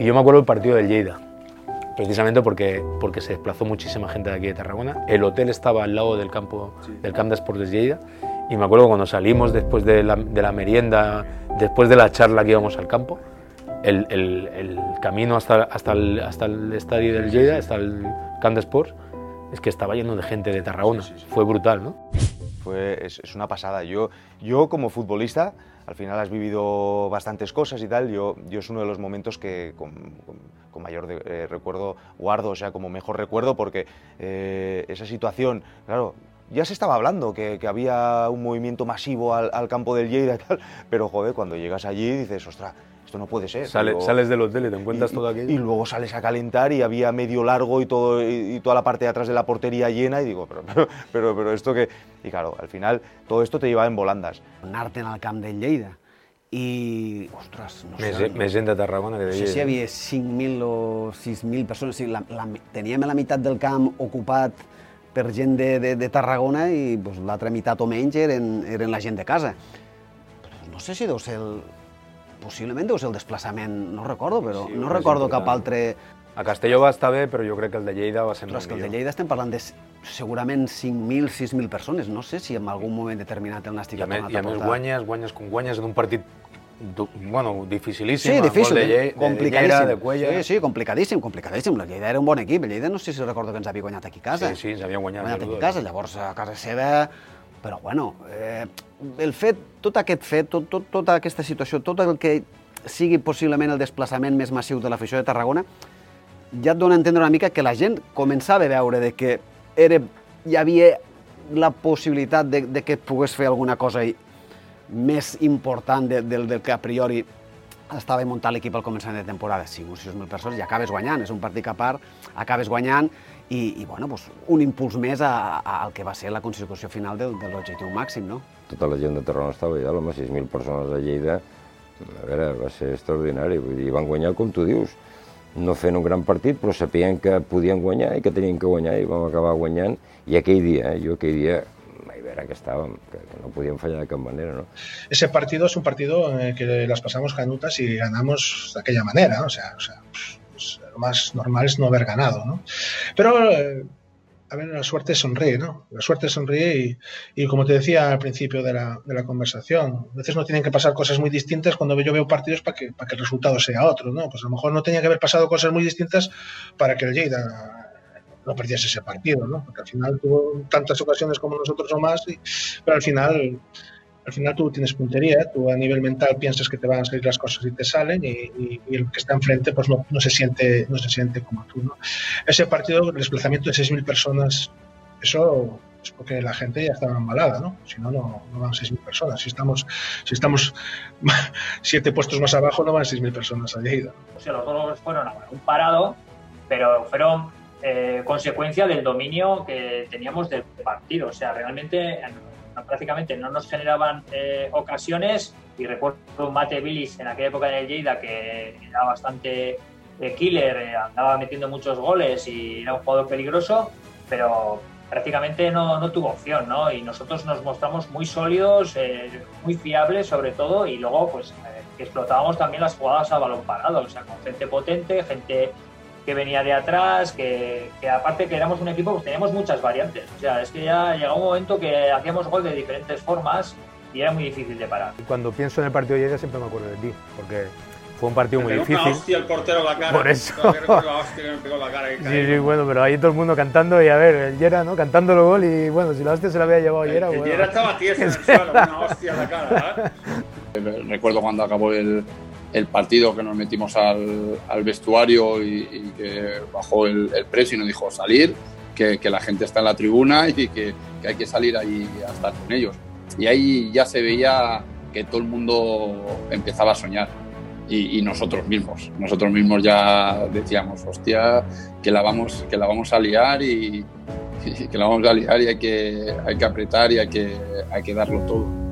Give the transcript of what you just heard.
Y yo me acuerdo del partido del Lleida, precisamente porque, porque se desplazó muchísima gente de aquí de Tarragona. El hotel estaba al lado del campo del Camp de Sports de Lleida y me acuerdo cuando salimos después de la, de la merienda, después de la charla que íbamos al campo, el, el, el camino hasta, hasta, el, hasta el estadio del Lleida, hasta el Camp de Sports, es que estaba lleno de gente de Tarragona. Fue brutal, ¿no? Es, una pasada. Yo, yo como futbolista, al final has vivido bastantes cosas y tal, yo, yo es uno de los momentos que con, mayor eh, recuerdo guardo, o sea, como mejor recuerdo, porque eh, esa situación, claro, ya se estaba hablando que, que había un movimiento masivo al, al, campo del Lleida y tal, pero joder, cuando llegas allí dices, ostras, esto no puede ser. Sale, luego, sales del hotel y te encuentras y, todo aquello. Y luego sales a calentar y había medio largo y, todo, y, y, toda la parte de atrás de la portería llena y digo, pero, pero, pero, pero esto que... Y claro, al final todo esto te lleva en volandas. Anar-te'n al camp del Lleida i, ostres, no més, sé... Més gent de Tarragona que de No sé si hi havia 5.000 o 6.000 persones. O sigui, la, la, teníem la meitat del camp ocupat per gent de, de, de Tarragona i pues, l'altra meitat o menys eren, eren la gent de casa. Però no sé si deu ser el... Possiblement deu ser el desplaçament, no recordo, però Sí, no recordo important. cap altre... A Castelló va estar bé, però jo crec que el de Lleida va ser Ostres, molt que el de millor. Lleida estem parlant de segurament 5.000, 6.000 persones. No sé si en algun moment determinat el Nàstic a, ha tornat i a a més portar. guanyes, guanyes com guanyes en un partit bueno, dificilíssim. Sí, difícil, de, eh? Lle de, de complicadíssim. Llera, de. Sí, sí, complicadíssim, complicadíssim. La Lleida era un bon equip. El Lleida no sé si recordo que ens havia guanyat aquí a casa. Sí, sí, ens havien guanyat. guanyat aquí a casa, llavors a casa seva... Però, bueno, eh, el fet, tot aquest fet, tot, tot, tota aquesta situació, tot el que sigui possiblement el desplaçament més massiu de l'afició de Tarragona, ja et dona a entendre una mica que la gent començava a veure de que era, hi havia la possibilitat de, de que pogués fer alguna cosa i- més important de, del, del que a priori estava muntat l'equip al començament de temporada. 5 o 6.000 persones i acabes guanyant, és un partit que a part acabes guanyant i, i bueno, doncs, un impuls més a, al que va ser la consecució final del, de l'objectiu màxim, no? Tota la gent de Tarragona estava allà, home, 6.000 persones a Lleida, a veure, va ser extraordinari, vull dir, van guanyar com tu dius, no fent un gran partit, però sapien que podien guanyar i que tenien que guanyar i vam acabar guanyant, i aquell dia, eh, jo aquell dia, ai, veure que estàvem, que, no podíem fallar de cap manera, ¿no? Ese partido es un partido en el que las pasamos canutas y ganamos de aquella manera, ¿no? o sea, o sea pues, lo más normal es no haber ganado, ¿no? Pero, eh, a ver, la suerte sonríe, ¿no? La suerte sonríe y, y como te decía al principio de la, de la, conversación, a veces no tienen que pasar cosas muy distintas cuando yo veo partidos para que, para que el resultado sea otro, ¿no? Pues a lo mejor no tenía que haber pasado cosas muy distintas para que el Lleida no perdiese ese partido, ¿no? Porque al final tuvo tantas ocasiones como nosotros o más, y, pero al final al final tú tienes puntería, tú a nivel mental piensas que te van a salir las cosas y te salen y, y, y el que está enfrente pues no, no, se siente, no se siente como tú. ¿no? Ese partido, el desplazamiento de 6.000 personas, eso es porque la gente ya estaba embalada, ¿no? Si no, no, no van 6.000 personas. Si estamos, si estamos siete puestos más abajo, no van 6.000 personas a Lleida. O sea, los dos fueron un parado, pero fueron eh, consecuencia del dominio que teníamos del partido. O sea, realmente prácticamente no nos generaban eh, ocasiones y recuerdo un Mate Billis en aquella época en el que era bastante eh, killer, eh, andaba metiendo muchos goles y era un jugador peligroso, pero prácticamente no, no tuvo opción, ¿no? Y nosotros nos mostramos muy sólidos, muy fiables sobre todo y luego pues explotábamos también las jugadas a balón parado, o sea, con gente potente, gente que venía de atrás, que, que, aparte que éramos un equipo, pues teníamos muchas variantes. O sea, es que ya llegó un momento que hacíamos gol de diferentes formas y era muy difícil de parar. Cuando pienso en el partido de Lleida siempre me acuerdo de ti, porque fue un partido muy difícil. Una hostia el portero la cara. Por eso. La hostia que me pegó la cara sí, sí, bueno, pero ahí todo el mundo cantando y a ver, el Yera, ¿no? Cantando el gol y bueno, si la hostia se la había llevado Yera, el, bueno. El Yera estaba tieso en el suelo, una hostia en la cara, ¿eh? Recuerdo cuando acabó el, el partido que nos metimos al, vestuario y, que bajó el, el precio y nos dijo salir, que, la gente está en la tribuna y que, hay que salir ahí a estar con ellos. Y ahí ya se veía que todo el mundo empezaba a soñar. Y, y nosotros mismos, nosotros mismos ya decíamos, hostia, que la vamos, que la vamos a liar y, y que la vamos a liar y hay que, hay que apretar y hay que, hay que darlo todo.